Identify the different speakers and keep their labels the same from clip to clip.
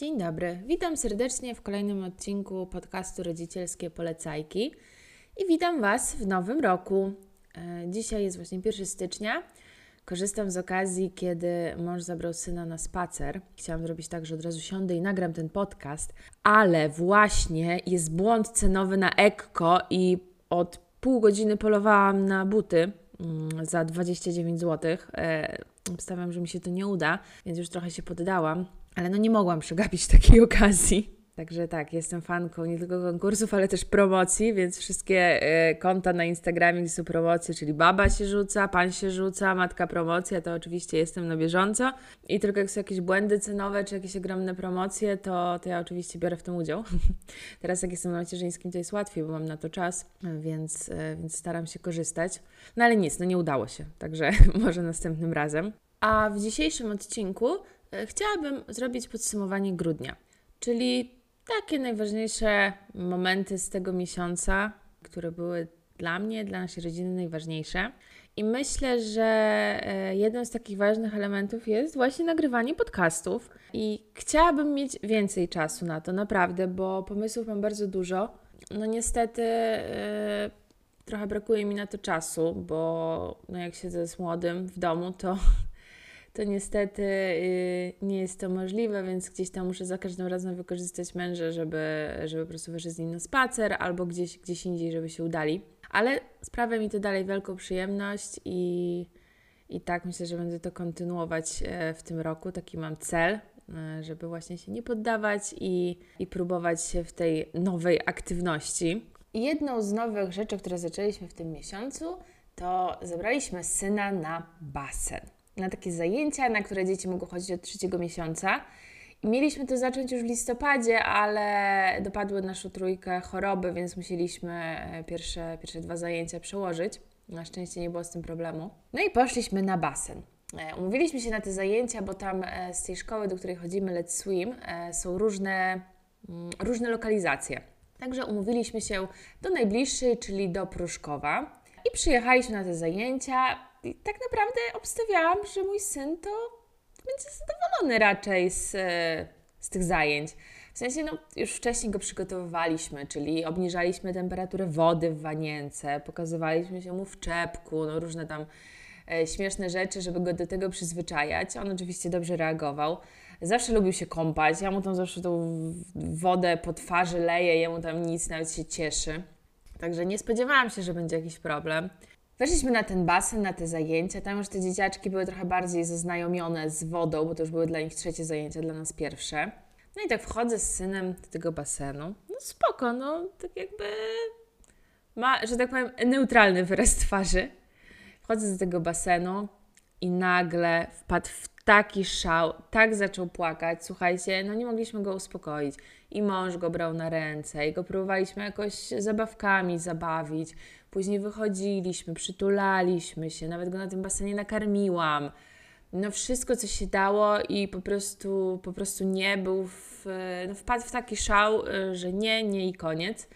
Speaker 1: Dzień dobry, witam serdecznie w kolejnym odcinku podcastu Rodzicielskie Polecajki i witam Was w nowym roku. E, Dzisiaj jest właśnie 1 stycznia. Korzystam z okazji, kiedy mąż zabrał syna na spacer. Chciałam zrobić tak, że od razu siądę i nagram ten podcast, ale właśnie jest błąd cenowy na Ekko i od pół godziny polowałam na buty mm, za 29 zł. Obstawiam, że mi się to nie uda, więc już trochę się poddałam, ale no nie mogłam przegapić takiej okazji. Także tak, jestem fanką nie tylko konkursów, ale też promocji, więc wszystkie e, konta na Instagramie, gdzie są promocje, czyli baba się rzuca, pan się rzuca, matka promocja, to oczywiście jestem na bieżąco. I tylko jak są jakieś błędy cenowe, czy jakieś ogromne promocje, to, to ja oczywiście biorę w tym udział. Teraz jak jestem na macierzyńskim, to jest łatwiej, bo mam na to czas, więc, e, więc staram się korzystać. No ale nic, no nie udało się, także może następnym razem. A w dzisiejszym odcinku chciałabym zrobić podsumowanie grudnia, czyli takie najważniejsze momenty z tego miesiąca, które były dla mnie, dla naszej rodziny najważniejsze. I myślę, że e, jeden z takich ważnych elementów jest właśnie nagrywanie podcastów. I chciałabym mieć więcej czasu na to, naprawdę, bo pomysłów mam bardzo dużo. No niestety e, trochę brakuje mi na to czasu, bo no jak siedzę z młodym w domu, to to niestety y, nie jest to możliwe, więc gdzieś tam muszę za każdym razem wykorzystać męża, żeby, żeby po prostu wyszedł z nim na spacer albo gdzieś, gdzieś indziej, żeby się udali. Ale sprawia mi to dalej wielką przyjemność i, i tak myślę, że będę to kontynuować e, w tym roku. Taki mam cel, e, żeby właśnie się nie poddawać i, i próbować się w tej nowej aktywności. Jedną z nowych rzeczy, które zaczęliśmy w tym miesiącu, to zabraliśmy syna na basen na takie zajęcia, na które dzieci mogą chodzić od trzeciego miesiąca. I mieliśmy to zacząć już w listopadzie, ale dopadły naszą trójkę choroby, więc musieliśmy e, pierwsze, pierwsze dwa zajęcia przełożyć. Na szczęście nie było z tym problemu. No i poszliśmy na basen. E, umówiliśmy się na te zajęcia, bo tam e, z tej szkoły, do której chodzimy, Let's Swim, są różne, mm, różne lokalizacje. Także umówiliśmy się do najbliższej, czyli do Pruszkowa. I przyjechaliśmy na te zajęcia. I tak naprawdę obstawiałam, że mój syn to będzie zadowolony raczej z, z tych zajęć. W sensie, no, już wcześniej go przygotowywaliśmy, czyli obniżaliśmy temperaturę wody w wanience, pokazywaliśmy się mu w czepku, no, różne tam e, śmieszne rzeczy, żeby go do tego przyzwyczajać. On oczywiście dobrze reagował. Zawsze lubił się kąpać. Ja mu tam zawsze tą wodę po twarzy leję, jemu tam nic, nawet się cieszy. Także nie spodziewałam się, że będzie jakiś problem. Weszliśmy na ten basen, na te zajęcia. Tam już te dzieciaczki były trochę bardziej zaznajomione z wodą, bo to już były dla nich trzecie zajęcia, dla nas pierwsze. No i tak wchodzę z synem do tego basenu. No spoko, no tak jakby ma, że tak powiem, neutralny wyraz twarzy. Wchodzę do tego basenu i nagle wpadł w taki szał, tak zaczął płakać. Słuchajcie, no nie mogliśmy go uspokoić. I mąż go brał na ręce, i go próbowaliśmy jakoś zabawkami zabawić. Później wychodziliśmy, przytulaliśmy się, nawet go na tym basenie nakarmiłam. No wszystko, co się dało i po prostu, po prostu nie był, w, no wpadł w taki szał, y, że nie, nie i koniec.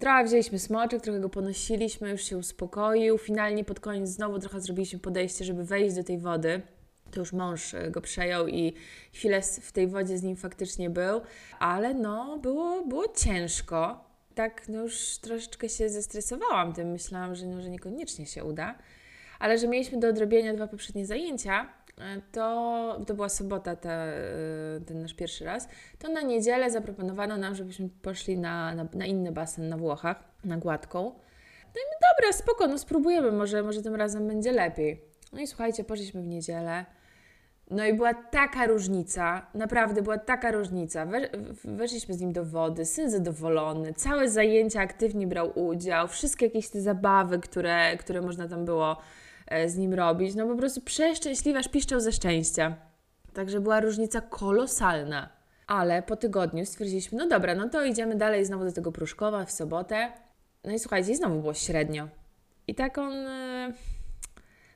Speaker 1: Trochę wzięliśmy smoczek, trochę go ponosiliśmy, już się uspokoił. Finalnie pod koniec znowu trochę zrobiliśmy podejście, żeby wejść do tej wody. To już mąż y, go przejął i chwilę w tej wodzie z nim faktycznie był, ale no było, było ciężko tak no już troszeczkę się zestresowałam tym. Myślałam, że, no, że niekoniecznie się uda. Ale że mieliśmy do odrobienia dwa poprzednie zajęcia, e, to, to była sobota ta, e, ten nasz pierwszy raz, to na niedzielę zaproponowano nam, żebyśmy poszli na, na, na inny basen na Włochach, na Gładką. No i dobra, spoko, no spróbujemy, może, może tym razem będzie lepiej. No i słuchajcie, poszliśmy w niedzielę. No i była taka różnica, naprawdę była taka różnica. weszliśmy z nim do wody, syn zadowolony, całe zajęcia aktywnie brał udział, wszystkie jakieś te zabawy, które, które można tam było e, z nim robić. No po prostu przeszczęśliwa, piszczał ze szczęścia. Także była różnica kolosalna. Ale po tygodniu stwierdziliśmy, no dobra, no to idziemy dalej znowu do tego Pruszkowa w sobotę. No i słuchajcie, i znowu było średnio. I tak on e,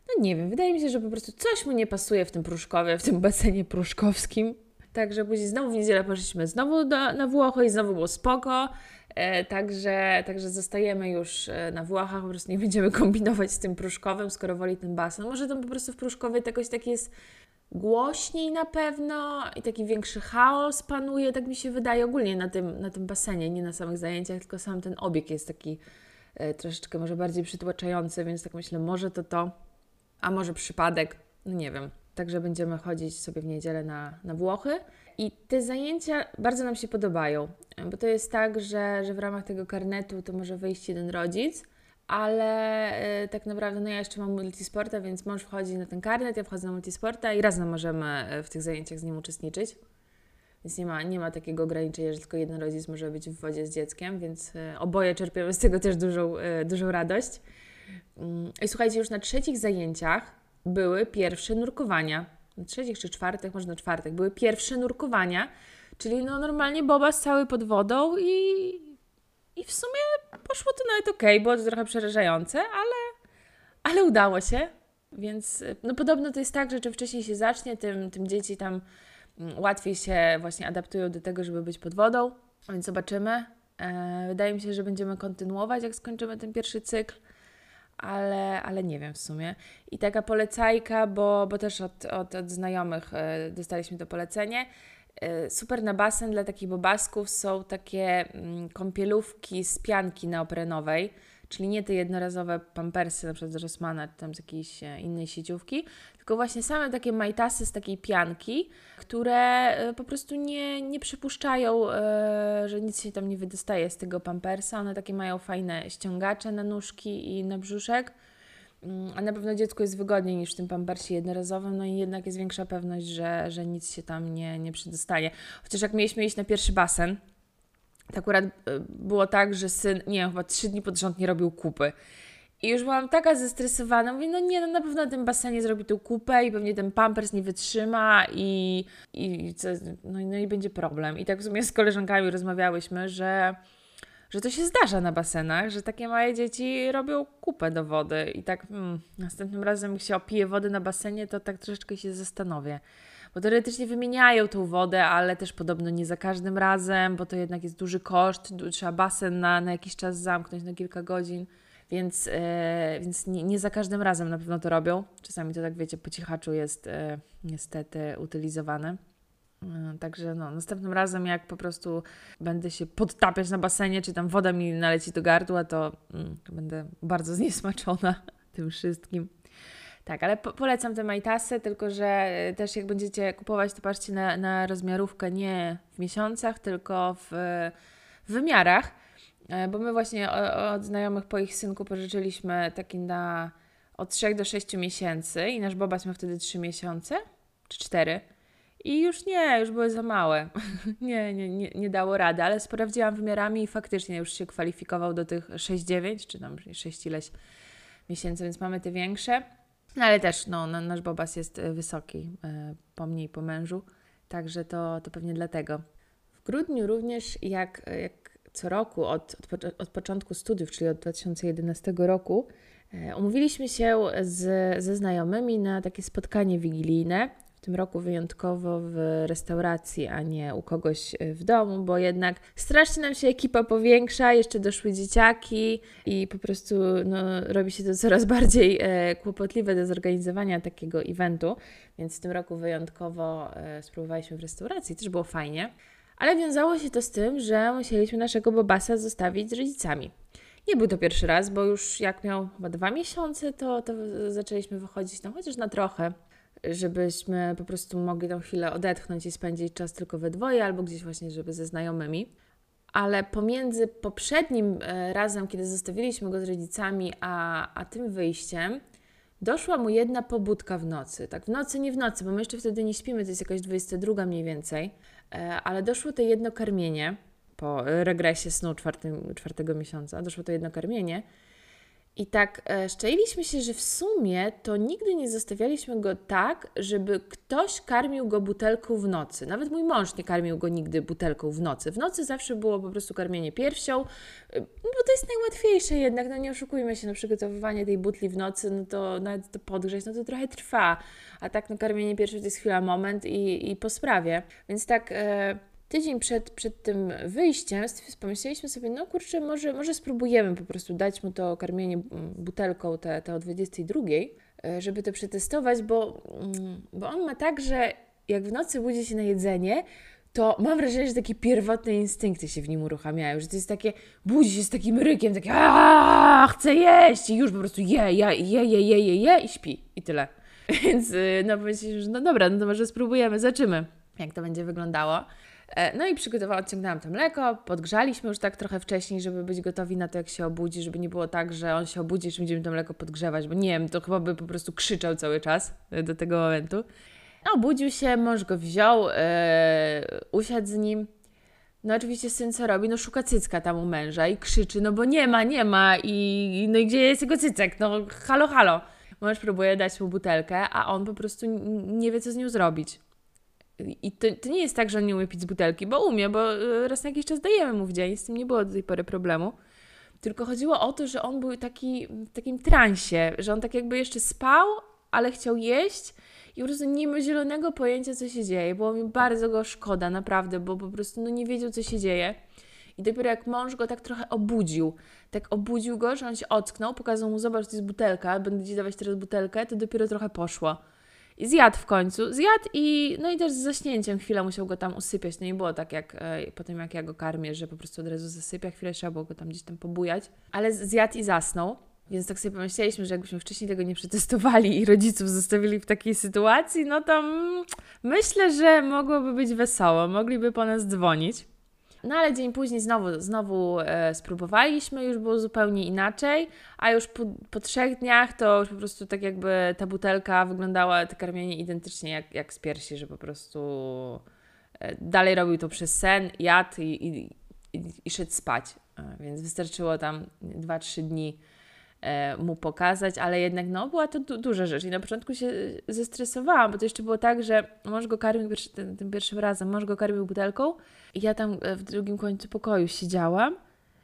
Speaker 1: no nie wiem, wydaje mi się, że po prostu coś mu nie pasuje w tym pruszkowie, w tym basenie pruszkowskim. Także później znowu w niedzielę poszliśmy znowu do, na Włochy i znowu było spoko. E, także, także zostajemy już e, na Włochach, po prostu nie będziemy kombinować z tym pruszkowym, skoro woli ten basen. Może tam po prostu w pruszkowie jakoś tak jest głośniej na pewno i taki większy chaos panuje, tak mi się wydaje ogólnie na tym, na tym basenie, nie na samych zajęciach, tylko sam ten obieg jest taki e, troszeczkę może bardziej przytłaczający, więc tak myślę, może to to, a może przypadek, no nie wiem. Także będziemy chodzić sobie w niedzielę na, na Włochy. I te zajęcia bardzo nam się podobają, bo to jest tak, że, że w ramach tego karnetu to może wyjść jeden rodzic, ale y, tak naprawdę no ja jeszcze mam multisporta, więc mąż wchodzi na ten karnet, ja wchodzę na multisporta i razem możemy e, w tych zajęciach z nim uczestniczyć. Więc nie ma, nie ma takiego ograniczenia, że tylko jeden rodzic może być w wodzie z dzieckiem, więc y, oboje czerpiemy z tego też dużą, y, dużą radość. Mm, I słuchajcie, już na trzecich zajęciach były pierwsze nurkowania. Na trzecich czy czwartych, może na czwartych, były pierwsze nurkowania, czyli no normalnie Bobas cały pod wodą i, i w sumie poszło to nawet ok, było to trochę przerażające, ale, ale udało się. Więc no podobno to jest tak, że czym wcześniej się zacznie, tym, tym dzieci tam mm, łatwiej się właśnie adaptują do tego, żeby być pod wodą. Więc zobaczymy. E, wydaje mi się, że będziemy kontynuować, jak skończymy ten pierwszy cykl ale, ale nie wiem w sumie. I taka polecajka, bo, bo też od, od, od znajomych e, dostaliśmy to polecenie. E, super na basen dla takich bobasków są takie mm, kąpielówki z pianki neoprenowej czyli nie te jednorazowe pampersy, na przykład z Rossmana, czy tam z jakiejś e, innej sieciówki, tylko właśnie same takie majtasy z takiej pianki, które po prostu nie, nie przypuszczają, że nic się tam nie wydostaje z tego pampersa. One takie mają fajne ściągacze na nóżki i na brzuszek. Mm, a na pewno dziecku jest wygodniej niż w tym pampersie jednorazowym, no i jednak jest większa pewność, że, że nic się tam nie, nie przedostanie. Chociaż jak mieliśmy iść na pierwszy basen, to akurat e, było tak, że syn, nie wiem, chyba trzy dni pod rząd nie robił kupy. I już byłam taka zestresowana, mówię, no nie, no na pewno na tym basenie zrobi tą kupę i pewnie ten pampers nie wytrzyma i, i co, no, no i będzie problem. I tak w sumie z koleżankami rozmawiałyśmy, że że to się zdarza na basenach, że takie małe dzieci robią kupę do wody i tak hmm, następnym razem jak się opije wody na basenie, to tak troszeczkę się zastanowię. Bo teoretycznie wymieniają tą wodę, ale też podobno nie za każdym razem, bo to jednak jest duży koszt, trzeba basen na, na jakiś czas zamknąć, na kilka godzin, więc, yy, więc nie, nie, za każdym razem na pewno to robią. Czasami to tak wiecie, po cichaczu jest yy, niestety utylizowane. E, także no, następnym razem, jak po prostu będę się podtapiać na basenie, czy tam woda mi naleci do gardła, to, mm, będę bardzo zniesmaczona tym wszystkim. Tak, ale po polecam te majtasy, tylko że e, też jak będziecie kupować, to patrzcie na, na rozmiarówkę nie w miesiącach, tylko w, w wymiarach, e, bo my właśnie od znajomych po ich synku pożyczyliśmy taki na od 3 do 6 miesięcy i nasz Bobas miał wtedy 3 miesiące, czy 4 i już nie, już były za małe. nie, nie, nie, nie dało rady, ale sprawdziłam wymiarami i faktycznie już się kwalifikował do tych 6-9, czy tam 6 ileś miesięcy, więc mamy te większe. No ale też no, nasz Bobas jest e, wysoki e, po mnie i po mężu, także to, to pewnie dlatego. W grudniu również, jak, jak co roku od, od, od początku studiów, czyli od 2011 roku, e, umówiliśmy się z, ze znajomymi na takie spotkanie wigilijne w tym roku wyjątkowo w restauracji, a nie u kogoś e, w domu, bo jednak strasznie nam się ekipa powiększa, jeszcze doszły dzieciaki i po prostu no, robi się to coraz bardziej e, kłopotliwe do zorganizowania takiego eventu, więc w tym roku wyjątkowo e, spróbowaliśmy w restauracji, też było fajnie. Ale wiązało się to z tym, że musieliśmy naszego Bobasa zostawić z rodzicami. Nie był to pierwszy raz, bo już jak miał chyba dwa miesiące, to, to zaczęliśmy wychodzić tam chociaż na trochę żebyśmy po prostu mogli tą chwilę odetchnąć i spędzić czas tylko we dwoje, albo gdzieś właśnie, żeby ze znajomymi. Ale pomiędzy poprzednim e, razem, kiedy zostawiliśmy go z rodzicami, a, a tym wyjściem, doszła mu jedna pobudka w nocy. Tak, w nocy, nie w nocy, bo my jeszcze wtedy nie śpimy, to jest jakaś 22 mniej więcej, e, ale doszło to jedno karmienie po regresie snu czwartym, czwartego miesiąca, doszło to jedno karmienie i tak e, szczęliśmy się, że w sumie to nigdy nie zostawialiśmy go tak, żeby ktoś karmił go butelką w nocy. Nawet mój mąż nie karmił go nigdy butelką w nocy. W nocy zawsze było po prostu karmienie piersią, e, bo to jest najłatwiejsze jednak, no nie oszukujmy się, no przygotowywanie tej butli w nocy, no to nawet to podgrzeć, no to trochę trwa. A tak no karmienie piersią to jest chwila, moment i, i po sprawie. Więc tak... E, tydzień przed, przed tym wyjściem pomyśleliśmy sobie, no kurczę, może, może spróbujemy po prostu dać mu to karmienie butelką te, te o 22, e, żeby to przetestować, bo, mm, bo on ma tak, że jak w nocy budzi się na jedzenie, to mam wrażenie, że takie pierwotne instynkty się w nim uruchamiają, że to jest takie, budzi się z takim rykiem, takie aaa, chcę jeść i już po prostu je, je, je, je, je, je, je i śpi i tyle. Więc y, no powiedzieliśmy, że no dobra, no to może spróbujemy, zobaczymy, jak to będzie wyglądało. E, no i przygotowałam, odciągnęłam to mleko, podgrzaliśmy już tak trochę wcześniej, żeby być gotowi na to, jak się obudzi, żeby nie było tak, że on się obudzi, że będziemy to mleko podgrzewać, bo nie wiem, to chyba by po prostu krzyczał cały czas do tego momentu. No, obudził się, mąż go wziął, yy, usiadł z nim. No oczywiście syn co robi? No szuka cycka tam u męża i krzyczy, no bo nie ma, nie ma i no i gdzie jest jego cycek? No halo, halo. Mąż próbuje dać mu butelkę, a on po prostu nie wie, co z nią zrobić. I to, to nie jest tak, że on nie umie pić z butelki, bo umie, bo e, raz na jakiś czas dajemy mu w dzień, z tym nie było do tej pory problemu. Tylko chodziło o to, że on był taki, w takim transie, że on tak jakby jeszcze spał, ale chciał jeść i po prostu nie ma zielonego pojęcia, co się dzieje. Było mi bardzo go szkoda, naprawdę, bo po prostu no, nie wiedział, co się dzieje. I dopiero jak mąż go tak trochę obudził, tak obudził go, że on się ocknął, pokazał mu, zobacz, to jest butelka, będę Ci dawać teraz butelkę, to dopiero trochę poszło. I zjadł w końcu, zjadł i no i też z zaśnięciem chwilę musiał go tam usypiać. No i było tak jak e, potem jak ja go karmię, że po prostu od razu zasypia, chwilę trzeba było go tam gdzieś tam pobujać. Ale zjadł i zasnął. Więc tak sobie pomyśleliśmy, że jakbyśmy wcześniej tego nie przetestowali i rodziców zostawili w takiej sytuacji, no to mm, myślę, że mogłoby być wesoło, mogliby po nas dzwonić. No ale dzień później znowu, znowu e, spróbowaliśmy, już było zupełnie inaczej, a już po, po, trzech dniach to już po prostu tak jakby ta butelka wyglądała, te karmienie identycznie jak, jak z piersi, że po prostu e, dalej robił to przez sen, jadł i, i, i, i szedł spać. E, więc wystarczyło tam 2-3 dni mu pokazać, ale jednak no, była to du duża rzecz i na początku się zestresowałam, bo to jeszcze było tak, że mąż go karmił pierwszy, tym, pierwszym razem, mąż go karmił butelką ja tam e, w drugim końcu pokoju siedziałam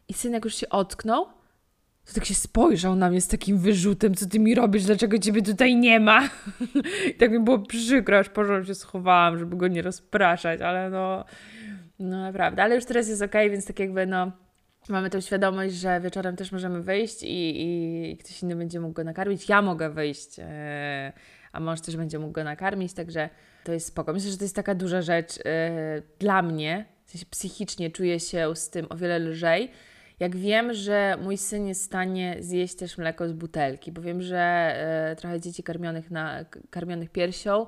Speaker 1: i syn jak już się ocknął, to tak się spojrzał na mnie z takim wyrzutem, co ty mi robisz, dlaczego ciebie tutaj nie ma? I tak mi było przykro, aż porządnie się schowałam, żeby go nie rozpraszać, ale no, no naprawdę, ale już teraz jest okay, więc tak jakby no mamy tę świadomość, że wieczorem też możemy wyjść i, i ktoś inny będzie mógł go nakarmić. Ja mogę wyjść, e, a mąż też będzie mógł go nakarmić, także to jest spoko. Myślę, że to jest taka duża rzecz e, dla mnie, w sensie psychicznie czuję się z tym o wiele lżej, jak wiem, że mój syn jest w stanie zjeść też mleko z butelki, bo wiem, że e, trochę dzieci karmionych, na, karmionych piersią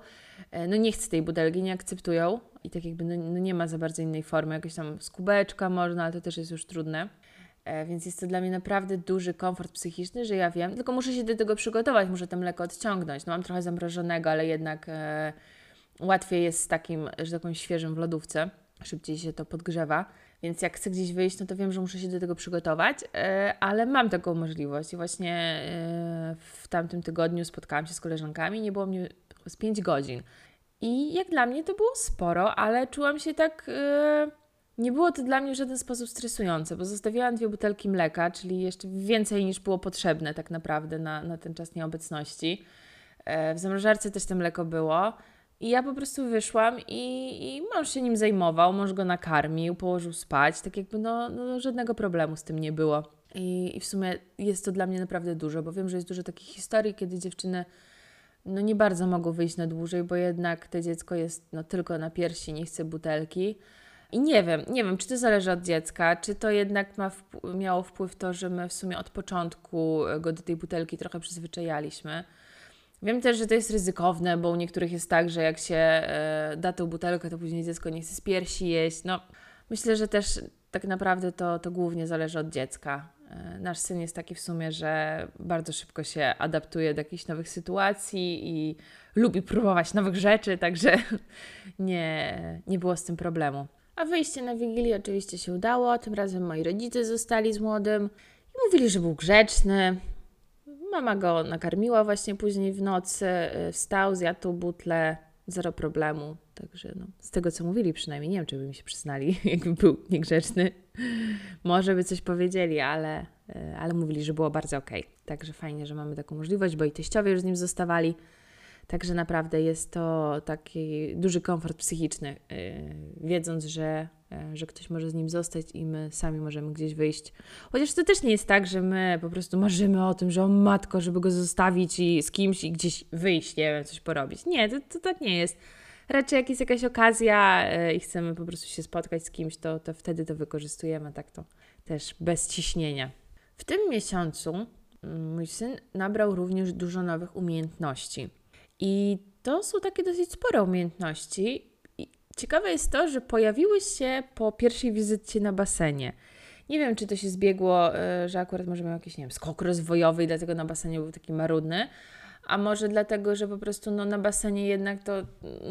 Speaker 1: e, no nie chce tej butelki, nie akceptują. I tak jakby no, no, nie ma za bardzo innej formy, jakoś tam z kubeczka można, ale to też jest już trudne. E, więc jest to dla mnie naprawdę duży komfort psychiczny, że ja wiem, tylko muszę się do tego przygotować, muszę to mleko odciągnąć. No mam trochę zamrożonego, ale jednak e, łatwiej jest z takim, że takim świeżym w lodówce, szybciej się to podgrzewa. Więc jak chcę gdzieś wyjść, no to wiem, że muszę się do tego przygotować, e, ale mam taką możliwość. I właśnie e, w tamtym tygodniu spotkałam się z koleżankami, nie było mnie z 5 godzin. I jak dla mnie to było sporo, ale czułam się tak. Yy, nie było to dla mnie w żaden sposób stresujące, bo zostawiałam dwie butelki mleka, czyli jeszcze więcej niż było potrzebne tak naprawdę na, na ten czas nieobecności. W zamrażarce też to mleko było. I ja po prostu wyszłam i, i mąż się nim zajmował, mąż go nakarmił, położył spać, tak jakby no, no żadnego problemu z tym nie było. I, I w sumie jest to dla mnie naprawdę dużo, bo wiem, że jest dużo takich historii, kiedy dziewczyny no nie bardzo mogą wyjść na dłużej, bo jednak to dziecko jest no, tylko na piersi, nie chce butelki. I nie wiem, nie wiem, czy to zależy od dziecka, czy to jednak ma miało wpływ to, że my w sumie od początku go do tej butelki trochę przyzwyczajaliśmy. Wiem też, że to jest ryzykowne, bo u niektórych jest tak, że jak się e, da tę butelkę, to później dziecko nie chce z piersi jeść. No, myślę, że też tak naprawdę to, to głównie zależy od dziecka. E, nasz syn jest taki w sumie, że bardzo szybko się adaptuje do jakichś nowych sytuacji i lubi próbować nowych rzeczy, także nie, nie było z tym problemu. A wyjście na Wigilię oczywiście się udało. Tym razem moi rodzice zostali z młodym i mówili, że był grzeczny. Mama go nakarmiła właśnie później w nocy, e, wstał, zjadł butlę, zero problemu. Także no, z tego, co mówili przynajmniej, nie wiem, czy by mi się przyznali, jakby był niegrzeczny. Może by coś powiedzieli, ale, e, ale mówili, że było bardzo okej. Okay. Także fajnie, że mamy taką możliwość, bo i teściowie już z nim zostawali. Także naprawdę jest to taki duży komfort psychiczny, yy, wiedząc, że e, że ktoś może z nim zostać i my sami możemy gdzieś wyjść. Chociaż to też nie jest tak, że my po prostu marzymy o tym, że o matko, żeby go zostawić i z kimś i gdzieś wyjść, nie wiem, coś porobić. Nie, to, to tak nie jest. Raczej jak jest jakaś okazja e, i chcemy po prostu się spotkać z kimś, to, to wtedy to wykorzystujemy, tak to też bez ciśnienia. W tym miesiącu mm, mój syn nabrał również dużo nowych umiejętności. I to są takie dosyć spore umiejętności. I ciekawe jest to, że pojawiły się po pierwszej wizycie na basenie. Nie wiem, czy to się zbiegło, e, że akurat może miał jakiś, nie wiem, skok rozwojowy i dlatego na basenie był taki marudny, a może dlatego, że po prostu no, na basenie jednak to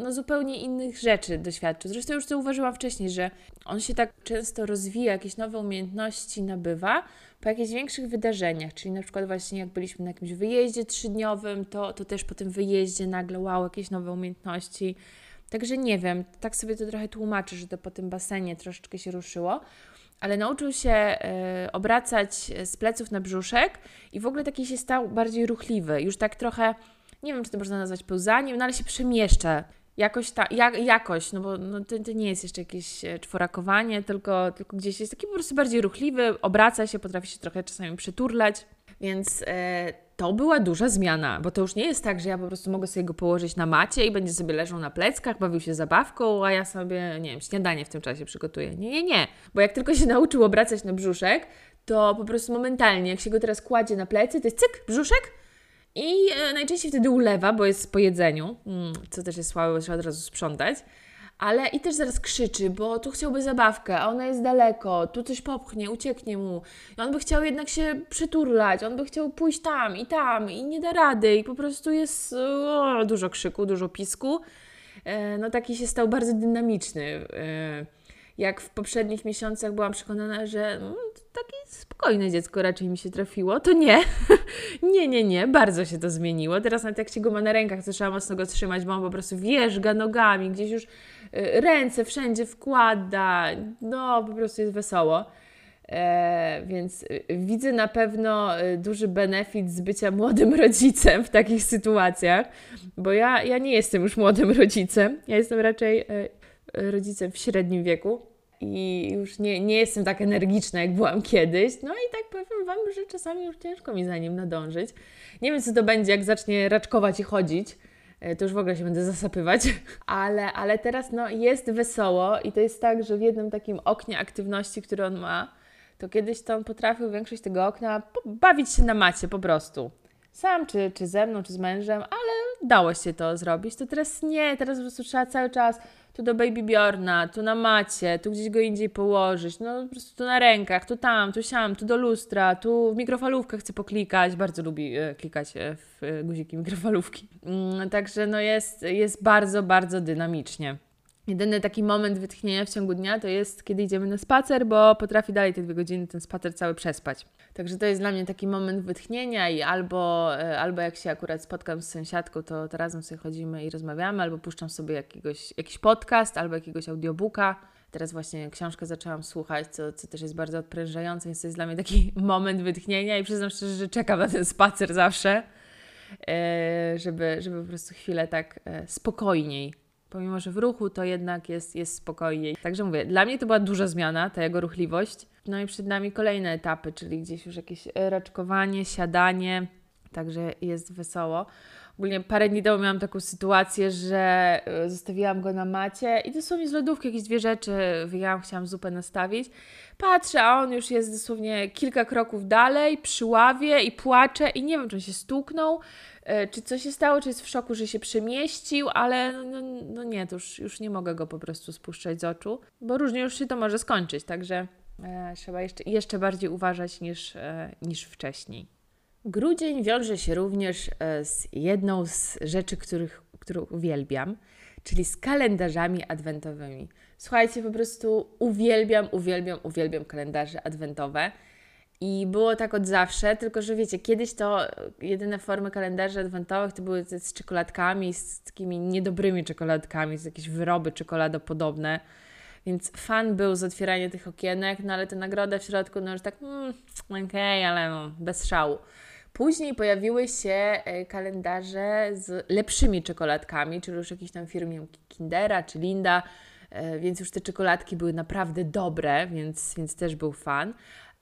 Speaker 1: no, zupełnie innych rzeczy doświadczył. Zresztą już zauważyłam wcześniej, że on się tak często rozwija, jakieś nowe umiejętności nabywa po jakichś większych wydarzeniach, czyli na przykład właśnie jak byliśmy na jakimś wyjeździe trzydniowym, to, to też po tym wyjeździe nagle wow, jakieś nowe umiejętności. Także nie wiem, tak sobie to trochę tłumaczę, że to po tym basenie troszeczkę się ruszyło ale nauczył się y, obracać z pleców na brzuszek i w ogóle taki się stał bardziej ruchliwy. Już tak trochę, nie wiem, czy to można nazwać pełzaniem, no ale się przemieszcza. Jakoś ta, jak, jakoś, no bo no, to, to nie jest jeszcze jakieś e, czworakowanie, tylko, tylko gdzieś jest taki po prostu bardziej ruchliwy, obraca się, potrafi się trochę czasami przyturlać, więc e, to była duża zmiana, bo to już nie jest tak, że ja po prostu mogę sobie go położyć na macie i będzie sobie leżał na pleckach, bawił się zabawką, a ja sobie, nie wiem, śniadanie w tym czasie przygotuję. Nie, nie, nie. Bo jak tylko się nauczył obracać na brzuszek, to po prostu momentalnie, jak się go teraz kładzie na plecy, to jest cyk, brzuszek i e, najczęściej wtedy ulewa, bo jest po jedzeniu, mm, co też jest słabe, bo trzeba od razu sprzątać ale i też zaraz krzyczy, bo tu chciałby zabawkę, a ona jest daleko, tu coś popchnie, ucieknie mu. I on by chciał jednak się przyturlać, on by chciał pójść tam i tam i nie da rady i po prostu jest o, dużo krzyku, dużo pisku. E, no taki się stał bardzo dynamiczny. E, jak w poprzednich miesiącach byłam przekonana, że no, takie spokojne dziecko raczej mi się trafiło, to nie. nie, nie, nie, bardzo się to zmieniło. Teraz nawet jak się go ma na rękach, to trzeba mocno go trzymać, bo on po prostu wierzga nogami, gdzieś już y, ręce wszędzie wkłada. No, po prostu jest wesoło. E, więc y, widzę na pewno y, duży benefit z bycia młodym rodzicem w takich sytuacjach, bo ja, ja nie jestem już młodym rodzicem. Ja jestem raczej rodzicem w średnim wieku i już nie, nie jestem tak energiczna, jak byłam kiedyś. No i tak powiem Wam, że czasami już ciężko mi za nim nadążyć. Nie wiem, co to będzie, jak zacznie raczkować i chodzić. E, to już w ogóle się będę zasapywać, ale, ale teraz no, jest wesoło i to jest tak, że w jednym takim oknie aktywności, które on ma, to kiedyś to on potrafił większość tego okna bawić się na macie po prostu. Sam, czy, czy ze mną, czy z mężem, ale dało się to zrobić. To teraz nie, teraz po prostu trzeba cały czas tu do Baby Bjorna, tu na macie, tu gdzieś go indziej położyć, no po prostu tu na rękach, tu tam, tu siam, tu do lustra, tu w mikrofalówkę chcę poklikać, bardzo lubi e, klikać e, w e, guziki mikrofalówki. Mm, także no jest, jest bardzo, bardzo dynamicznie. Jedyny taki moment wytchnienia w ciągu dnia to jest, kiedy idziemy na spacer, bo potrafi dalej te dwie godziny ten spacer cały przespać. Także to jest dla mnie taki moment wytchnienia i albo, e, albo jak się akurat spotkam z sąsiadką, to, to razem sobie chodzimy i rozmawiamy, albo puszczam sobie jakiegoś, jakiś podcast, albo jakiegoś audiobooka. Teraz właśnie książkę zaczęłam słuchać, co, co też jest bardzo odprężające, więc to jest dla mnie taki moment wytchnienia i przyznam szczerze, że czekam na ten spacer zawsze, e, żeby, żeby po prostu chwilę tak e, spokojniej pomimo że w ruchu, to jednak jest, jest spokojniej. Także mówię, dla mnie to była duża zmiana, ta jego ruchliwość. No i przed nami kolejne etapy, czyli gdzieś już jakieś raczkowanie, siadanie, także jest wesoło. Ogólnie parę dni temu miałam taką sytuację, że e, zostawiłam go na macie i dosłownie z lodówki jakieś dwie rzeczy wyjęłam, chciałam zupę nastawić. Patrzę, a on już jest dosłownie kilka kroków dalej, przy ławie i płacze i nie wiem, czy on się stuknął, e, czy coś się stało, czy jest w szoku, że się przemieścił, ale no, no, no nie, to już, już nie mogę go po prostu spuszczać z oczu, bo różnie już się to może skończyć, także e, trzeba jeszcze, jeszcze bardziej uważać niż, e, niż wcześniej. Grudzień wiąże się również e, z jedną z rzeczy, których, którą uwielbiam, czyli z kalendarzami adwentowymi. Słuchajcie, po prostu uwielbiam, uwielbiam, uwielbiam kalendarze adwentowe. I było tak od zawsze, tylko że wiecie, kiedyś to jedyne formy kalendarzy adwentowych to były z czekoladkami, z takimi niedobrymi czekoladkami, z jakieś wyroby czekoladopodobne. Więc fan był z otwierania tych okienek, no ale te nagrody w środku, no już tak, mm, okej, okay, ale no, bez szału. Później pojawiły się e, kalendarze z lepszymi czekoladkami, czyli już jakiejś tam firmy Kindera czy Linda, e, więc już te czekoladki były naprawdę dobre, więc, więc też był fan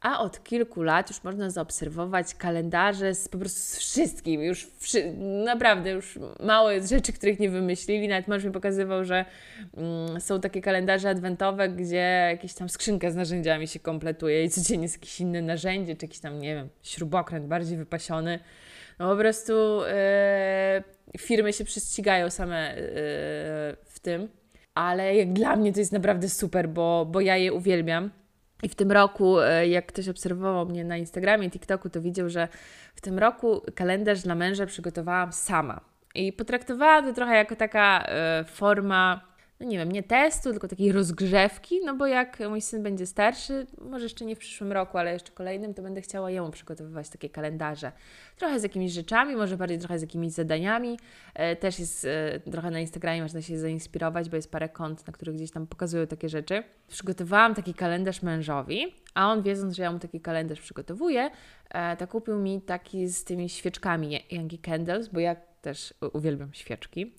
Speaker 1: a od kilku lat już można zaobserwować kalendarze z po prostu z wszystkim. Już wszy naprawdę już mało jest rzeczy, których nie wymyślili. Nawet mąż mi pokazywał, że mm, są takie kalendarze adwentowe, gdzie jakieś tam skrzynka z narzędziami się kompletuje i codziennie jest jakieś inne narzędzie, czy jakiś tam, nie wiem, śrubokręt bardziej wypasiony. No po prostu yy, firmy się prześcigają same yy, w tym. Ale jak dla mnie to jest naprawdę super, bo, bo ja je uwielbiam. I w tym roku, e, jak ktoś obserwował mnie na Instagramie, TikToku, to widział, że w tym roku kalendarz dla męża przygotowałam sama. I potraktowałam to trochę jako taka e, forma no nie wiem, nie testu, tylko takiej rozgrzewki, no bo jak mój syn będzie starszy, może jeszcze nie w przyszłym roku, ale jeszcze kolejnym, to będę chciała jemu przygotowywać takie kalendarze. Trochę z jakimiś rzeczami, może bardziej trochę z jakimiś zadaniami. E, też jest e, trochę na Instagramie, można się zainspirować, bo jest parę kont, na których gdzieś tam pokazują takie rzeczy. Przygotowałam taki kalendarz mężowi, a on wiedząc, że ja mu taki kalendarz przygotowuję, e, to kupił mi taki z tymi świeczkami Yankee Candles, bo ja też uwielbiam świeczki.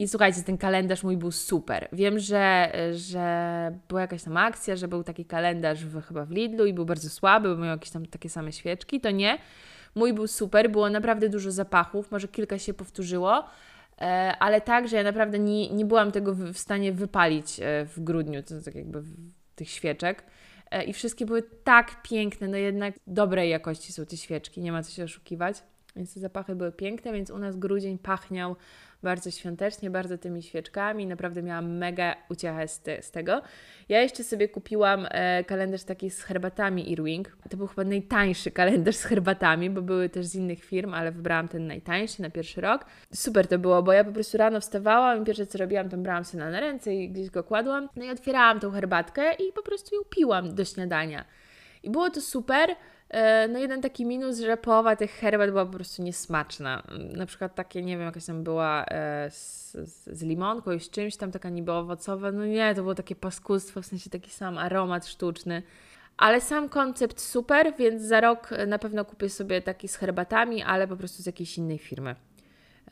Speaker 1: I słuchajcie, ten kalendarz mój był super. Wiem, że, że była jakaś tam akcja, że był taki kalendarz w, chyba w Lidlu i był bardzo słaby, bo miał jakieś tam takie same świeczki. To nie. Mój był super, było naprawdę dużo zapachów, może kilka się powtórzyło, e, ale tak, że ja naprawdę nie, nie byłam tego w stanie wypalić e, w grudniu, to tak jakby tych świeczek. E, I wszystkie były tak piękne, no jednak dobrej jakości są te świeczki, nie ma co się oszukiwać. Więc te zapachy były piękne, więc u nas grudzień pachniał bardzo świątecznie, bardzo tymi świeczkami. Naprawdę miałam mega uciechę z, z tego. Ja jeszcze sobie kupiłam e, kalendarz taki z herbatami Irwing. To był chyba najtańszy kalendarz z herbatami, bo były też z innych firm, ale wybrałam ten najtańszy na pierwszy rok. Super to było, bo ja po prostu rano wstawałam i pierwsze co robiłam, to brałam sobie na ręce i gdzieś go kładłam. No i otwierałam tą herbatkę i po prostu ją piłam do śniadania. I było to super. E, no jeden taki minus, że połowa tych herbat była po prostu niesmaczna. Na przykład takie, nie wiem, jakaś tam była e, z, z, limonką i z czymś tam taka niby owocowa. No nie, to było takie paskustwo, w sensie taki sam aromat sztuczny. Ale sam koncept super, więc za rok na pewno kupię sobie taki z herbatami, ale po prostu z jakiejś innej firmy,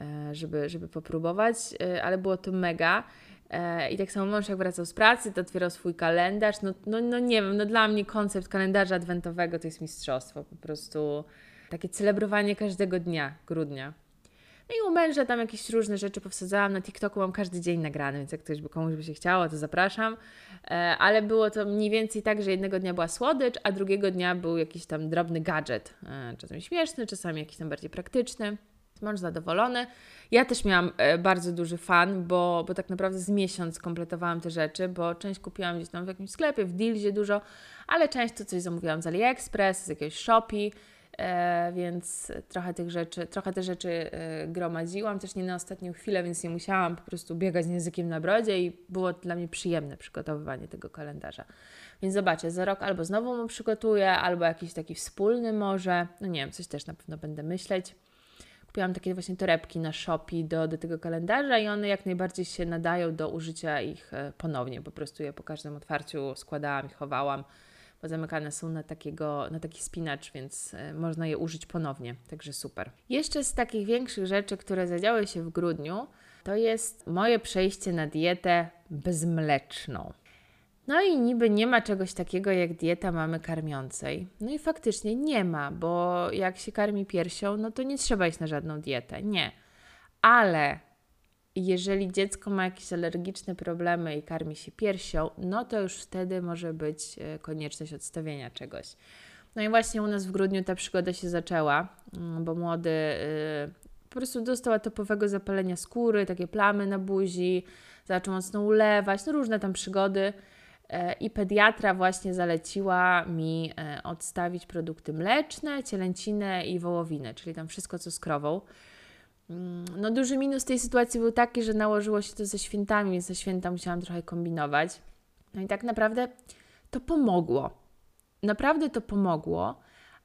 Speaker 1: e, żeby, żeby popróbować. Ale było to mega. E, I tak samo mąż jak wracał z pracy, to otwierał swój kalendarz. No, no, no nie wiem, no dla mnie koncept kalendarza adwentowego to jest mistrzostwo. Po prostu takie celebrowanie każdego dnia grudnia. No i u męża tam jakieś różne rzeczy powsadzałam. Na TikToku mam każdy dzień nagrany, więc jak ktoś by komuś by się chciało, to zapraszam. E, ale było to mniej więcej tak, że jednego dnia była słodycz, a drugiego dnia był jakiś tam drobny gadżet. E, czasami śmieszny, czasami jakiś tam bardziej praktyczny. Mąż zadowolony. Ja też miałam e, bardzo duży fan, bo, bo tak naprawdę z miesiąc kompletowałam te rzeczy, bo część kupiłam gdzieś tam w jakimś sklepie, w Dealzie dużo, ale część to coś zamówiłam z AliExpress, z jakiegoś Shopee, więc trochę tych rzeczy, trochę te rzeczy e, gromadziłam, też nie na ostatnią chwilę, więc nie musiałam po prostu biegać z językiem na brodzie i było dla mnie przyjemne przygotowywanie tego kalendarza. Więc zobaczcie, za rok albo znowu mu przygotuję, albo jakiś taki wspólny może, no nie wiem, coś też na pewno będę myśleć kupiłam takie właśnie torebki na Shopee do, do tego kalendarza i one jak najbardziej się nadają do użycia ich e, ponownie. Po prostu je po każdym otwarciu składałam i chowałam, bo zamykane są na, takiego, na taki spinacz, więc e, można je użyć ponownie. Także super. Jeszcze z takich większych rzeczy, które zadziały się w grudniu, to jest moje przejście na dietę bezmleczną. No i niby nie ma czegoś takiego jak dieta mamy karmiącej. No i faktycznie nie ma, bo jak się karmi piersią, no to nie trzeba iść na żadną dietę. Nie. Ale jeżeli dziecko ma jakieś alergiczne problemy i karmi się piersią, no to już wtedy może być e, konieczność odstawienia czegoś. No i właśnie u nas w grudniu ta przygoda się zaczęła, mm, bo młody yy, po prostu dostał atopowego zapalenia skóry, takie plamy na buzi, zaczął mocno ulewać, no różne tam przygody. E, I pediatra właśnie zaleciła mi e, odstawić produkty mleczne, cielęcinę i wołowinę, czyli tam wszystko co z krową. Mm, no duży minus tej sytuacji był taki, że nałożyło się to ze świętami, więc ze święta musiałam trochę kombinować. No i tak naprawdę to pomogło. Naprawdę to pomogło,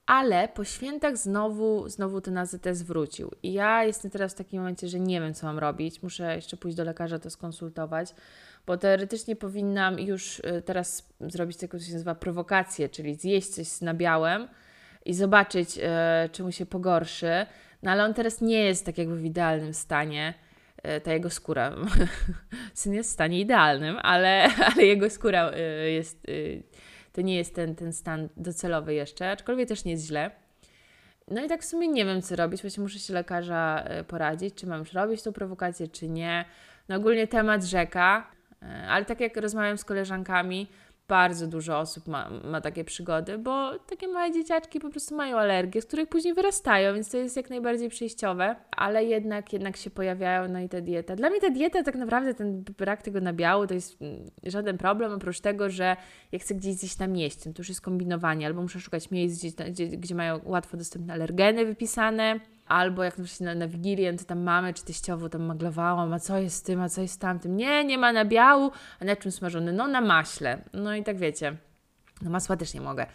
Speaker 1: ale po świętach znowu, znowu ten AZS wrócił. I ja jestem teraz w takim momencie, że nie wiem, co mam robić. Muszę jeszcze pójść do lekarza to skonsultować bo teoretycznie powinnam już y, teraz zrobić taką, co się nazywa prowokację, czyli zjeść coś z nabiałem i zobaczyć, e, czy mu się pogorszy. No ale on teraz nie jest tak jakby w idealnym stanie. e, ta jego skóra. Syn jest w stanie idealnym, ale, ale jego skóra jest, to nie jest ten, ten stan docelowy jeszcze, aczkolwiek też nie jest źle. No i tak w sumie nie wiem, co robić. Właśnie muszę się lekarza poradzić, czy mam już robić tą prowokację, czy nie. No ogólnie temat rzeka, ale tak jak rozmawiam z koleżankami, bardzo dużo osób ma, ma takie przygody, bo takie małe dzieciaczki po prostu mają alergie, z których później wyrastają, więc to jest jak najbardziej przejściowe, ale jednak, jednak się pojawiają, no i ta dieta. Dla mnie ta dieta tak naprawdę, ten brak tego nabiału to jest mm, żaden problem, oprócz tego, że jak chcę gdzieś zjeść na mieście, to już jest kombinowanie, albo muszę szukać miejsc, gdzie, gdzie, gdzie mają łatwo dostępne alergeny wypisane, Albo jak na, na Wigilię, to tam mamy czy teściowo tam maglowałam, a co jest z tym, a co jest z tamtym. Nie, nie ma nabiału, a na czym smażony? No na maśle. No i tak wiecie, no masła też nie mogę.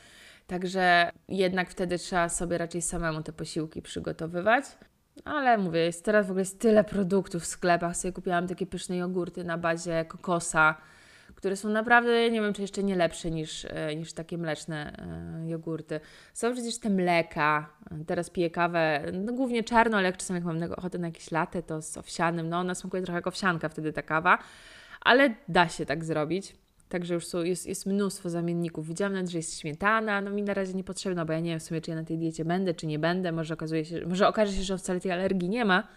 Speaker 1: Także jednak wtedy trzeba sobie raczej samemu te posiłki przygotowywać. Ale mówię, jest teraz w ogóle jest tyle produktów w sklepach. Sobie kupiłam takie pyszne jogurty na bazie kokosa które są naprawdę, nie wiem, czy jeszcze nie lepsze niż, e, niż takie mleczne e, jogurty. Są przecież te mleka, teraz piję kawę, no głównie czarno, ale jak czasem jak mam ochotę na jakieś latę, to z owsianym, no ona smakuje trochę jak owsianka wtedy ta kawa, ale da się tak zrobić. Także już są, jest, jest mnóstwo zamienników. Widziałam nawet, że jest śmietana, no mi na razie niepotrzebna, bo ja nie wiem w sumie, czy ja na tej diecie będę, czy nie będę. Może okazuje się, może okaże się, że wcale tej alergii nie ma,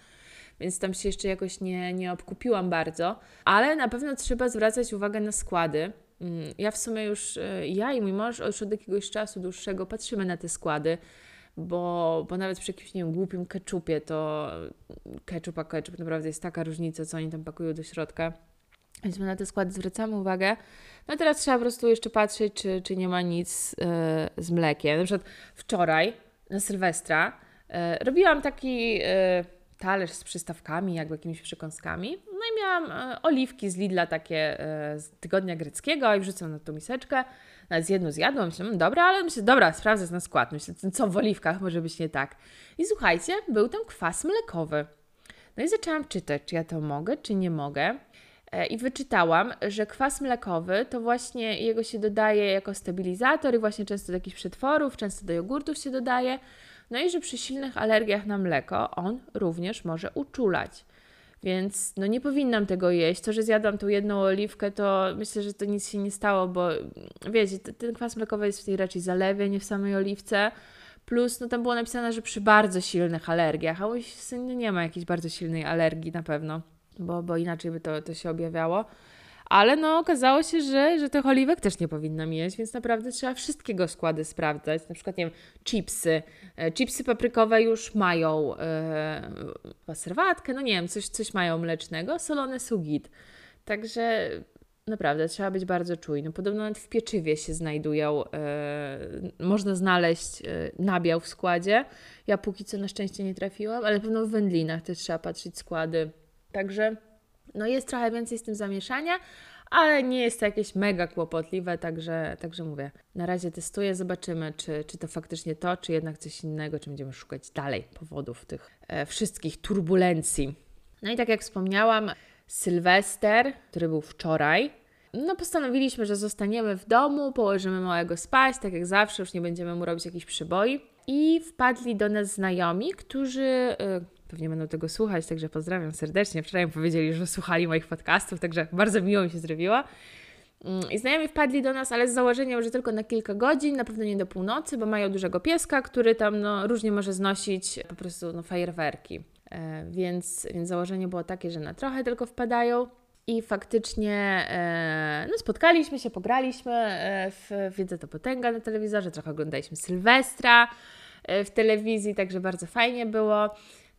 Speaker 1: więc tam się jeszcze jakoś nie, nie obkupiłam bardzo, ale na pewno trzeba zwracać uwagę na składy. Mm, ja w sumie już, e, ja i mój mąż już od jakiegoś czasu dłuższego patrzymy na te składy, bo, bo nawet przy jakimś, nie wiem, głupim keczupie, to keczup a keczup naprawdę jest taka różnica, co oni tam pakują do środka. Więc my na te składy zwracamy uwagę. No teraz trzeba po prostu jeszcze patrzeć, czy, czy nie ma nic yy, z mlekiem. Na przykład wczoraj na Sylwestra yy, robiłam taki... Yy, talerz z przystawkami, jakby jakimiś przekąskami. No i miałam e, oliwki z Lidla takie e, z tygodnia greckiego i wrzucam na tą miseczkę. Nawet jedną zjadłam, myślę, mm, dobra, ale myślę, dobra, sprawdzę na skład. Myślę, co w oliwkach może być nie tak. I słuchajcie, był tam kwas mlekowy. No i zaczęłam czytać, czy ja to mogę, czy nie mogę. E, I wyczytałam, że kwas mlekowy to właśnie jego się dodaje jako stabilizator i właśnie często do jakichś przetworów, często do jogurtów się dodaje. No i że przy silnych alergiach na mleko on również może uczulać. Więc no nie powinnam tego jeść. To, że zjadłam tą jedną oliwkę, to myślę, że to nic się nie stało, bo wiecie, ten kwas mlekowy jest w tej raczej zalewie, nie w samej oliwce. Plus, no tam było napisane, że przy bardzo silnych alergiach, a mój syn nie ma jakiejś bardzo silnej alergii na pewno, bo, bo inaczej by to, to się objawiało. Ale no okazało się, że, że tych oliwek też nie powinnam jeść, więc naprawdę trzeba wszystkiego składy sprawdzać. Na przykład, nie wiem, chipsy. E, chipsy paprykowe już mają e, serwatkę, no nie wiem, coś, coś mają mlecznego, solone są git. Także naprawdę trzeba być bardzo czujnym. Podobno nawet w pieczywie się znajdują, e, można znaleźć nabiał w składzie. Ja póki co na szczęście nie trafiłam, ale pewno w wędlinach też trzeba patrzeć składy. Także no jest trochę więcej z tym zamieszania, ale nie jest to jakieś mega kłopotliwe, także, także mówię, na razie testuję, zobaczymy, czy, czy to faktycznie to, czy jednak coś innego, czy będziemy szukać dalej powodów tych e, wszystkich turbulencji. No i tak jak wspomniałam, Sylwester, który był wczoraj, no postanowiliśmy, że zostaniemy w domu, położymy małego spać, tak jak zawsze, już nie będziemy mu robić jakichś przyboi. I wpadli do nas znajomi, którzy e, pewnie będą tego słuchać, także pozdrawiam serdecznie. Wczoraj mi powiedzieli, że słuchali moich podcastów, także bardzo miło mi się zrobiło. Mm, I znajomi wpadli do nas, ale z założeniem, że tylko na kilka godzin, na pewno nie do północy, bo mają dużego pieska, który tam no, różnie może znosić po prostu no, fajerwerki. E, więc, więc założenie było takie, że na trochę tylko wpadają. I faktycznie e, no, spotkaliśmy się, pograliśmy e, w Wiedzę to Potęga na telewizorze, trochę oglądaliśmy Sylwestra e, w telewizji, także bardzo fajnie było.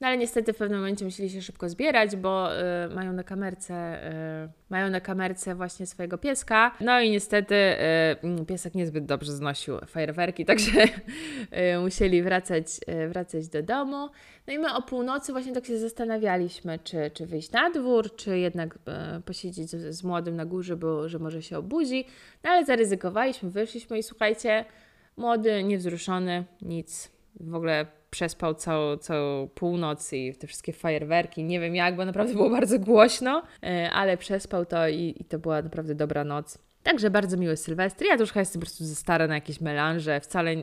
Speaker 1: No ale niestety w pewnym momencie musieli się szybko zbierać, bo y, mają na kamerce y, mają na kamerce właśnie swojego pieska. No i niestety y, piesek niezbyt dobrze znosił fajerwerki, także y, musieli wracać, y, wracać do domu. No i my o północy właśnie tak się zastanawialiśmy, czy, czy wyjść na dwór, czy jednak y, posiedzieć z, z młodym na górze, bo że może się obudzi. No ale zaryzykowaliśmy, wyszliśmy i słuchajcie, młody, niewzruszony, nic. W ogóle przespał całą, całą północ i te wszystkie fajerwerki. Nie wiem jak, bo naprawdę było bardzo głośno, e, ale przespał to i, i to była naprawdę dobra noc. Także bardzo miły Sylwester. Ja już chyba jestem po prostu za stara na jakieś melanże. Wcale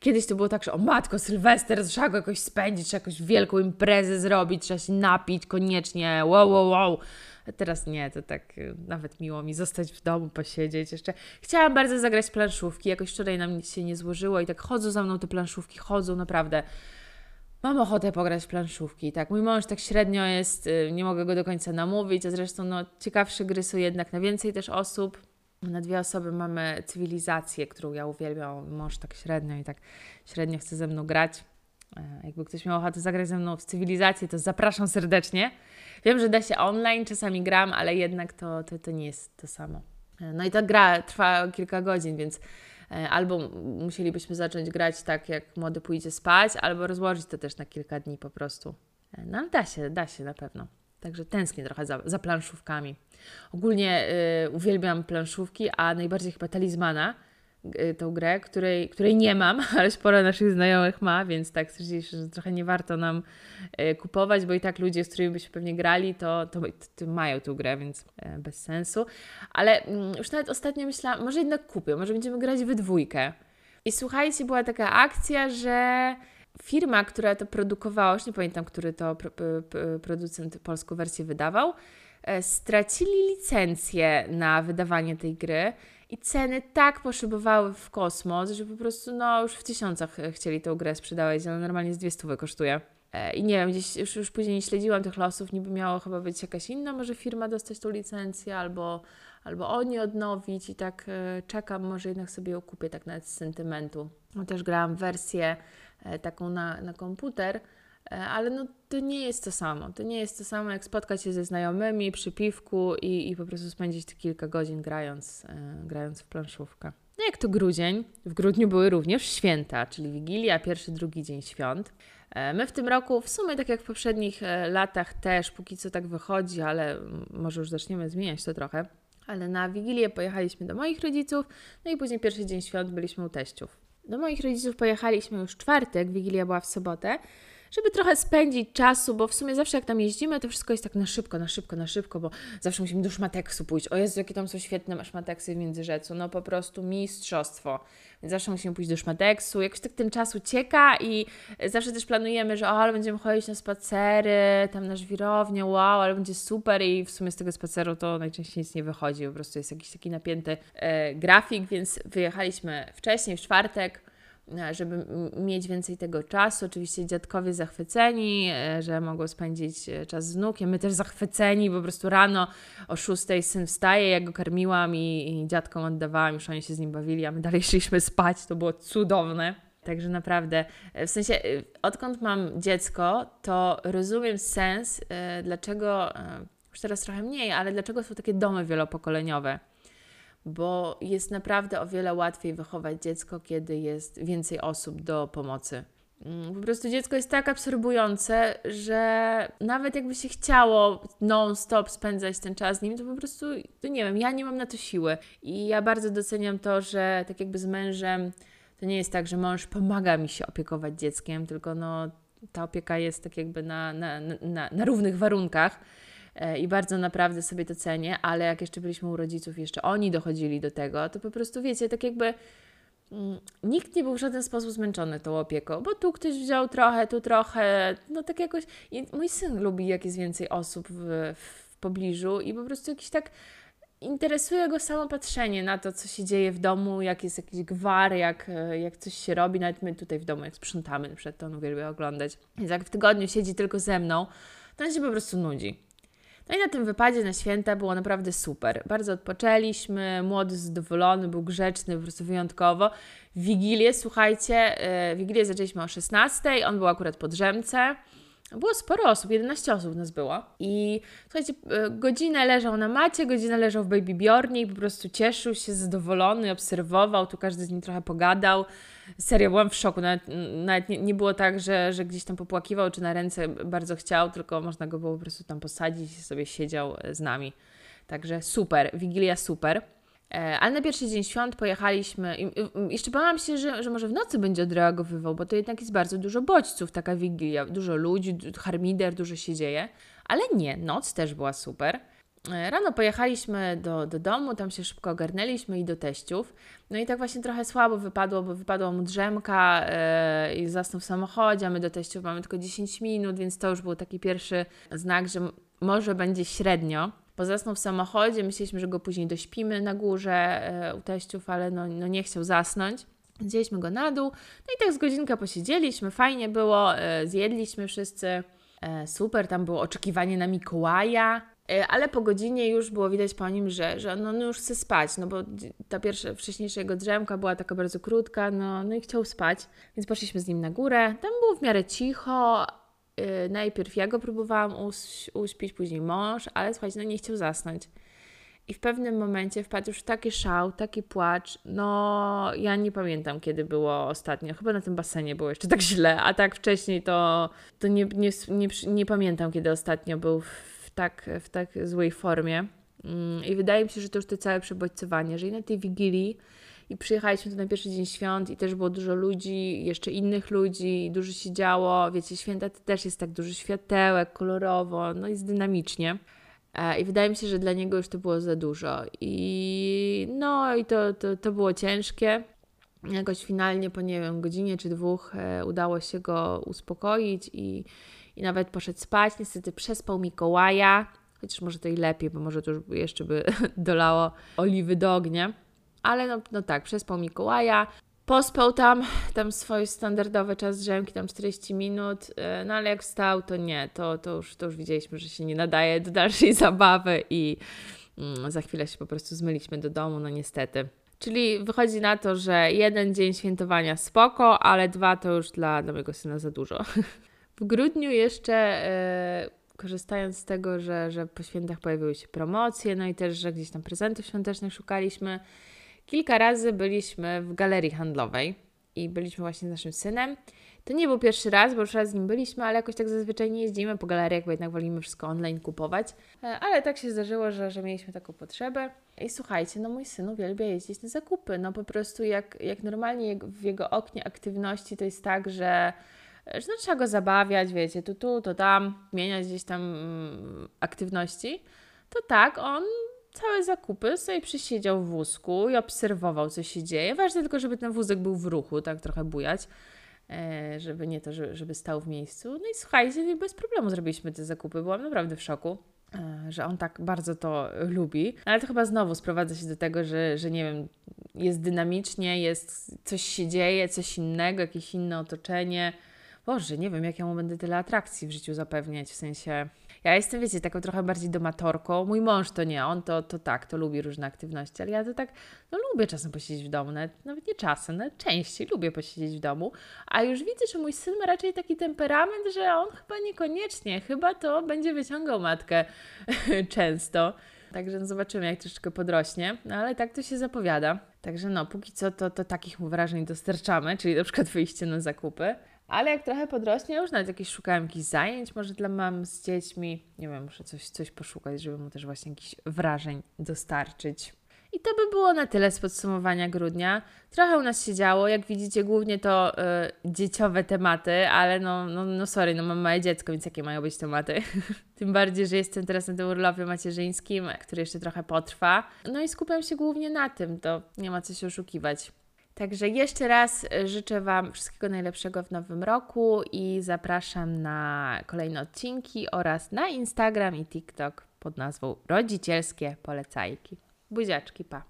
Speaker 1: kiedyś to było tak, że o matko, Sylwester, trzeba go jakoś spędzić, trzeba jakąś wielką imprezę zrobić, trzeba się napić koniecznie. Wow, wow, wow. Teraz nie, to tak y, nawet miło mi zostać w domu, posiedzieć jeszcze. Chciałam bardzo zagrać planszówki, jakoś wczoraj nam nic się nie złożyło i tak chodzą za mną te planszówki, chodzą naprawdę. Mam ochotę pograć w planszówki, tak. Mój mąż tak średnio jest, y, nie mogę go do końca namówić, a zresztą no, ciekawsze gry są jednak na więcej też osób. Na dwie osoby mamy cywilizację, którą ja uwielbiam. Mąż tak średnio i tak średnio chce ze mną grać. E, jakby ktoś miał ochotę zagrać ze mną w cywilizację, to zapraszam serdecznie. Wiem, że da się online, czasami gram, ale jednak to, to, to nie jest to samo. E, no i ta gra trwa kilka godzin, więc e, albo musielibyśmy zacząć grać tak, jak młody pójdzie spać, albo rozłożyć to też na kilka dni po prostu. No ale da się, da się na pewno. Także tęsknię trochę za, za planszówkami. Ogólnie y, uwielbiam planszówki, a najbardziej chyba talizmana, tą grę, której, której nie mam, ale sporo naszych znajomych ma, więc tak stwierdziliśmy, że trochę nie warto nam y, kupować, bo i tak ludzie, z którymi byśmy pewnie grali, to, to, to mają tą grę, więc y, bez sensu. Ale mm, już nawet ostatnio myślałam, może jednak kupię, może będziemy grać we dwójkę. I słuchajcie, była taka akcja, że firma, która to produkowała, już nie pamiętam, który to producent polską wersję wydawał, e, stracili licencję na wydawanie tej gry i ceny tak poszybowały w kosmos, że po prostu no, już w tysiącach chcieli tę grę sprzedawać, ale normalnie z dwie stówy kosztuje. E, I nie wiem, gdzieś już, już później nie śledziłam tych losów, niby miało chyba być jakaś inna może firma dostać tą licencję, albo, albo oni odnowić i tak e, czekam, może jednak sobie ją kupię tak nawet z sentymentu. Też grałam wersję E, taką na, na komputer, e, ale no, to nie jest to samo. To nie jest to samo, jak spotkać się ze znajomymi przy piwku i, i po prostu spędzić te kilka godzin grając, e, grając w planszówkę. No jak to grudzień, w grudniu były również święta, czyli Wigilia, pierwszy, drugi dzień świąt. My w tym roku, w sumie tak jak w poprzednich latach też, póki co tak wychodzi, ale może już zaczniemy zmieniać to trochę, ale na Wigilię pojechaliśmy do moich rodziców, no i później pierwszy dzień świąt byliśmy u teściów. Do moich rodziców pojechaliśmy już czwartek, Wigilia była w sobotę, żeby trochę spędzić czasu, bo w sumie zawsze jak tam jeździmy, to wszystko jest tak na szybko, na szybko, na szybko, bo zawsze musimy do szmateksu pójść. O Jezu, jakie tam są świetne szmateksy w Międzyrzecu, no po prostu mistrzostwo. Więc zawsze musimy pójść do szmateksu, jakoś tak ten czas ucieka i zawsze też planujemy, że o, ale będziemy chodzić na spacery, tam na żwirownię, wow, ale będzie super i w sumie z tego spaceru to najczęściej nic nie wychodzi, po prostu jest jakiś taki napięty e, grafik, więc wyjechaliśmy wcześniej, w czwartek, żeby mieć więcej tego czasu. Oczywiście dziadkowie zachwyceni, e, że mogą spędzić e, czas z wnukiem. My też zachwyceni, po prostu rano o 6 syn wstaje, ja go karmiłam i, i dziadkom oddawałam, już oni się z nim bawili, a my dalej szliśmy spać. To było cudowne. Także naprawdę, w sensie, odkąd mam dziecko, to rozumiem sens, dlaczego, już teraz trochę mniej, ale dlaczego są takie domy wielopokoleniowe bo jest naprawdę o wiele łatwiej wychować dziecko, kiedy jest więcej osób do pomocy. Mm, po prostu dziecko jest tak absorbujące, że nawet jakby się chciało non-stop spędzać ten czas z nim, to po prostu, to nie wiem, ja nie mam na to siły. I ja bardzo doceniam to, że tak jakby z mężem to nie jest tak, że mąż pomaga mi się opiekować dzieckiem, tylko no, ta opieka jest tak jakby na, na, na, na równych warunkach. E, i bardzo naprawdę sobie to cenię, ale jak jeszcze byliśmy u rodziców, jeszcze oni dochodzili do tego, to po prostu wiecie, tak jakby mm, nikt nie był w żaden sposób zmęczony tą opieką, bo tu ktoś wziął trochę, tu trochę, no tak jakoś. I mój syn lubi, jak jest więcej osób w, w pobliżu i po prostu jakiś tak interesuje go samo patrzenie na to, co się dzieje w domu, jak jest jakiś gwar, jak, jak coś się robi. Nawet my tutaj w domu, jak sprzątamy, przed to on uwielbia oglądać. Więc jak w tygodniu siedzi tylko ze mną, to on się po prostu nudzi. No i na tym wypadzie na święta było naprawdę super. Bardzo odpoczęliśmy, młody zadowolony, był grzeczny, po prostu wyjątkowo. Wigilię, słuchajcie, yy, Wigilię zaczęliśmy o 16, on był akurat po drzemce. Było sporo osób, 11 osób nas było. I słuchajcie, e, godzinę leżał na macie, godzinę leżał w baby Bjornie i po prostu cieszył się, zadowolony, obserwował, tu każdy z nim trochę pogadał. Serio, byłam w szoku. Nawet, nawet nie, nie, było tak, że, że gdzieś tam popłakiwał, czy na ręce bardzo chciał, tylko można go było po prostu tam posadzić i sobie siedział z nami. Także super, Wigilia super. E, ale na pierwszy dzień świąt pojechaliśmy. I, jeszcze bałam się, że, że może w nocy będzie odreagowywał, bo to jednak jest bardzo dużo bodźców, taka wigilia, dużo ludzi, harmider, dużo się dzieje. Ale nie, noc też była super. E, rano pojechaliśmy do, do domu, tam się szybko ogarnęliśmy i do teściów. No i tak właśnie trochę słabo wypadło, bo wypadła mu drzemka yy, i zasnął w samochodzie, a my do teściów mamy tylko 10 minut, więc to już był taki pierwszy znak, że może będzie średnio. Bo zasnął w samochodzie, myśleliśmy, że go później dośpimy na górze yy, u teściów, ale no, no nie chciał zasnąć. Wzięliśmy go na dół, no i tak z godzinkę posiedzieliśmy, fajnie było, yy, zjedliśmy wszyscy, super, tam było oczekiwanie na Mikołaja, E, ale po godzinie już było widać po nim, że, że no, no już chce spać, no bo ta pierwsza, wcześniejsza jego drzemka była taka bardzo krótka, no, no i chciał spać, więc poszliśmy z nim na górę. Tam było w miarę cicho, najpierw ja go próbowałam us uśpić, później mąż, ale słuchajcie, no nie chciał zasnąć. I w pewnym momencie wpadł już taki szał, taki płacz. No, ja nie pamiętam, kiedy było ostatnio. Chyba na tym basenie było jeszcze tak źle, a tak wcześniej to, to nie, nie, nie, nie pamiętam, kiedy ostatnio był w tak, w tak złej formie. Mm, I wydaje mi się, że to już to całe przebodźcowanie, że i na tej wigilii i przyjechaliśmy tu na pierwszy dzień świąt i też było dużo ludzi, jeszcze innych ludzi, dużo się działo. Wiecie, święta to też jest tak dużo światełek, kolorowo, no jest dynamicznie. E, I wydaje mi się, że dla niego już to było za dużo. I no i to, to, to było ciężkie. Jakoś finalnie po nie wiem, godzinie czy dwóch e, udało się go uspokoić i, i nawet poszedł spać. Niestety przespał Mikołaja, chociaż może to i lepiej, bo może to już jeszcze by dolało oliwy do ognia. Ale no, no tak, przespał Mikołaja. Pospał tam, tam swój standardowy czas drzemki, tam 40 minut, e, no ale jak wstał, to nie, to, to, już, to już widzieliśmy, że się nie nadaje do dalszej zabawy i mm, za chwilę się po prostu zmyliśmy do domu, no niestety. Czyli wychodzi na to, że jeden dzień świętowania spoko, ale dwa to już dla, dla mojego syna za dużo. W grudniu jeszcze e, korzystając z tego, że, że po świętach pojawiły się promocje, no i też, że gdzieś tam prezentów świątecznych szukaliśmy, kilka razy byliśmy w galerii handlowej i byliśmy właśnie z naszym synem. To nie był pierwszy raz, bo już raz z nim byliśmy, ale jakoś tak zazwyczaj nie jeździmy po galeriach, bo jednak wolimy wszystko online kupować. E, ale tak się zdarzyło, że, że mieliśmy taką potrzebę. I słuchajcie, no mój syn uwielbia jeździć na zakupy. No po prostu jak, jak normalnie w jego oknie aktywności to jest tak, że że no, trzeba go zabawiać, wiecie, tu, tu, to tam, zmieniać gdzieś tam mm, aktywności, to tak, on całe zakupy sobie przysiedział w wózku i obserwował, co się dzieje. Ważne tylko, żeby ten wózek był w ruchu, tak trochę bujać, e, żeby nie to, żeby, stał w miejscu. No i słuchajcie, bez problemu zrobiliśmy te zakupy. Byłam naprawdę w szoku e, że on tak bardzo to lubi. Ale to chyba znowu sprowadza się do tego, że, że nie wiem, jest dynamicznie, jest coś się dzieje, coś innego, jakieś inne otoczenie. Boże, nie wiem, jak ja mu będę tyle atrakcji w życiu zapewniać, w sensie... Ja jestem, wiecie, taką trochę bardziej domatorką. Mój mąż to nie, on to, to tak, to lubi różne aktywności, ale ja to tak, no lubię czasem posiedzieć w domu, nawet, nawet nie czasem, częściej lubię posiedzieć w domu, a już widzę, że mój syn ma raczej taki temperament, że on chyba niekoniecznie, chyba to będzie wyciągał matkę często. Także no zobaczymy, jak troszeczkę podrośnie, no ale tak to się zapowiada. Także no, póki co to, to takich mu wrażeń dostarczamy, czyli na przykład wyjście na zakupy. Ale jak trochę podrośnie, już nawet jakieś szukałem jakichś zajęć, może dla mam z dziećmi. Nie wiem, muszę coś, coś poszukać, żeby mu też właśnie jakichś wrażeń dostarczyć. I to by było na tyle z podsumowania grudnia. Trochę u nas się działo, jak widzicie, głównie to y, dzieciowe tematy, ale no, no, no sorry, no mam małe dziecko, więc jakie mają być tematy? Tym bardziej, że jestem teraz na tym urlopie macierzyńskim, który jeszcze trochę potrwa. No i skupiam się głównie na tym, to nie ma co się oszukiwać. Także jeszcze raz e, życzę Wam wszystkiego najlepszego w nowym roku i zapraszam na kolejne odcinki oraz na Instagram i TikTok pod nazwą Rodzicielskie Polecajki. Buziaczki, pa!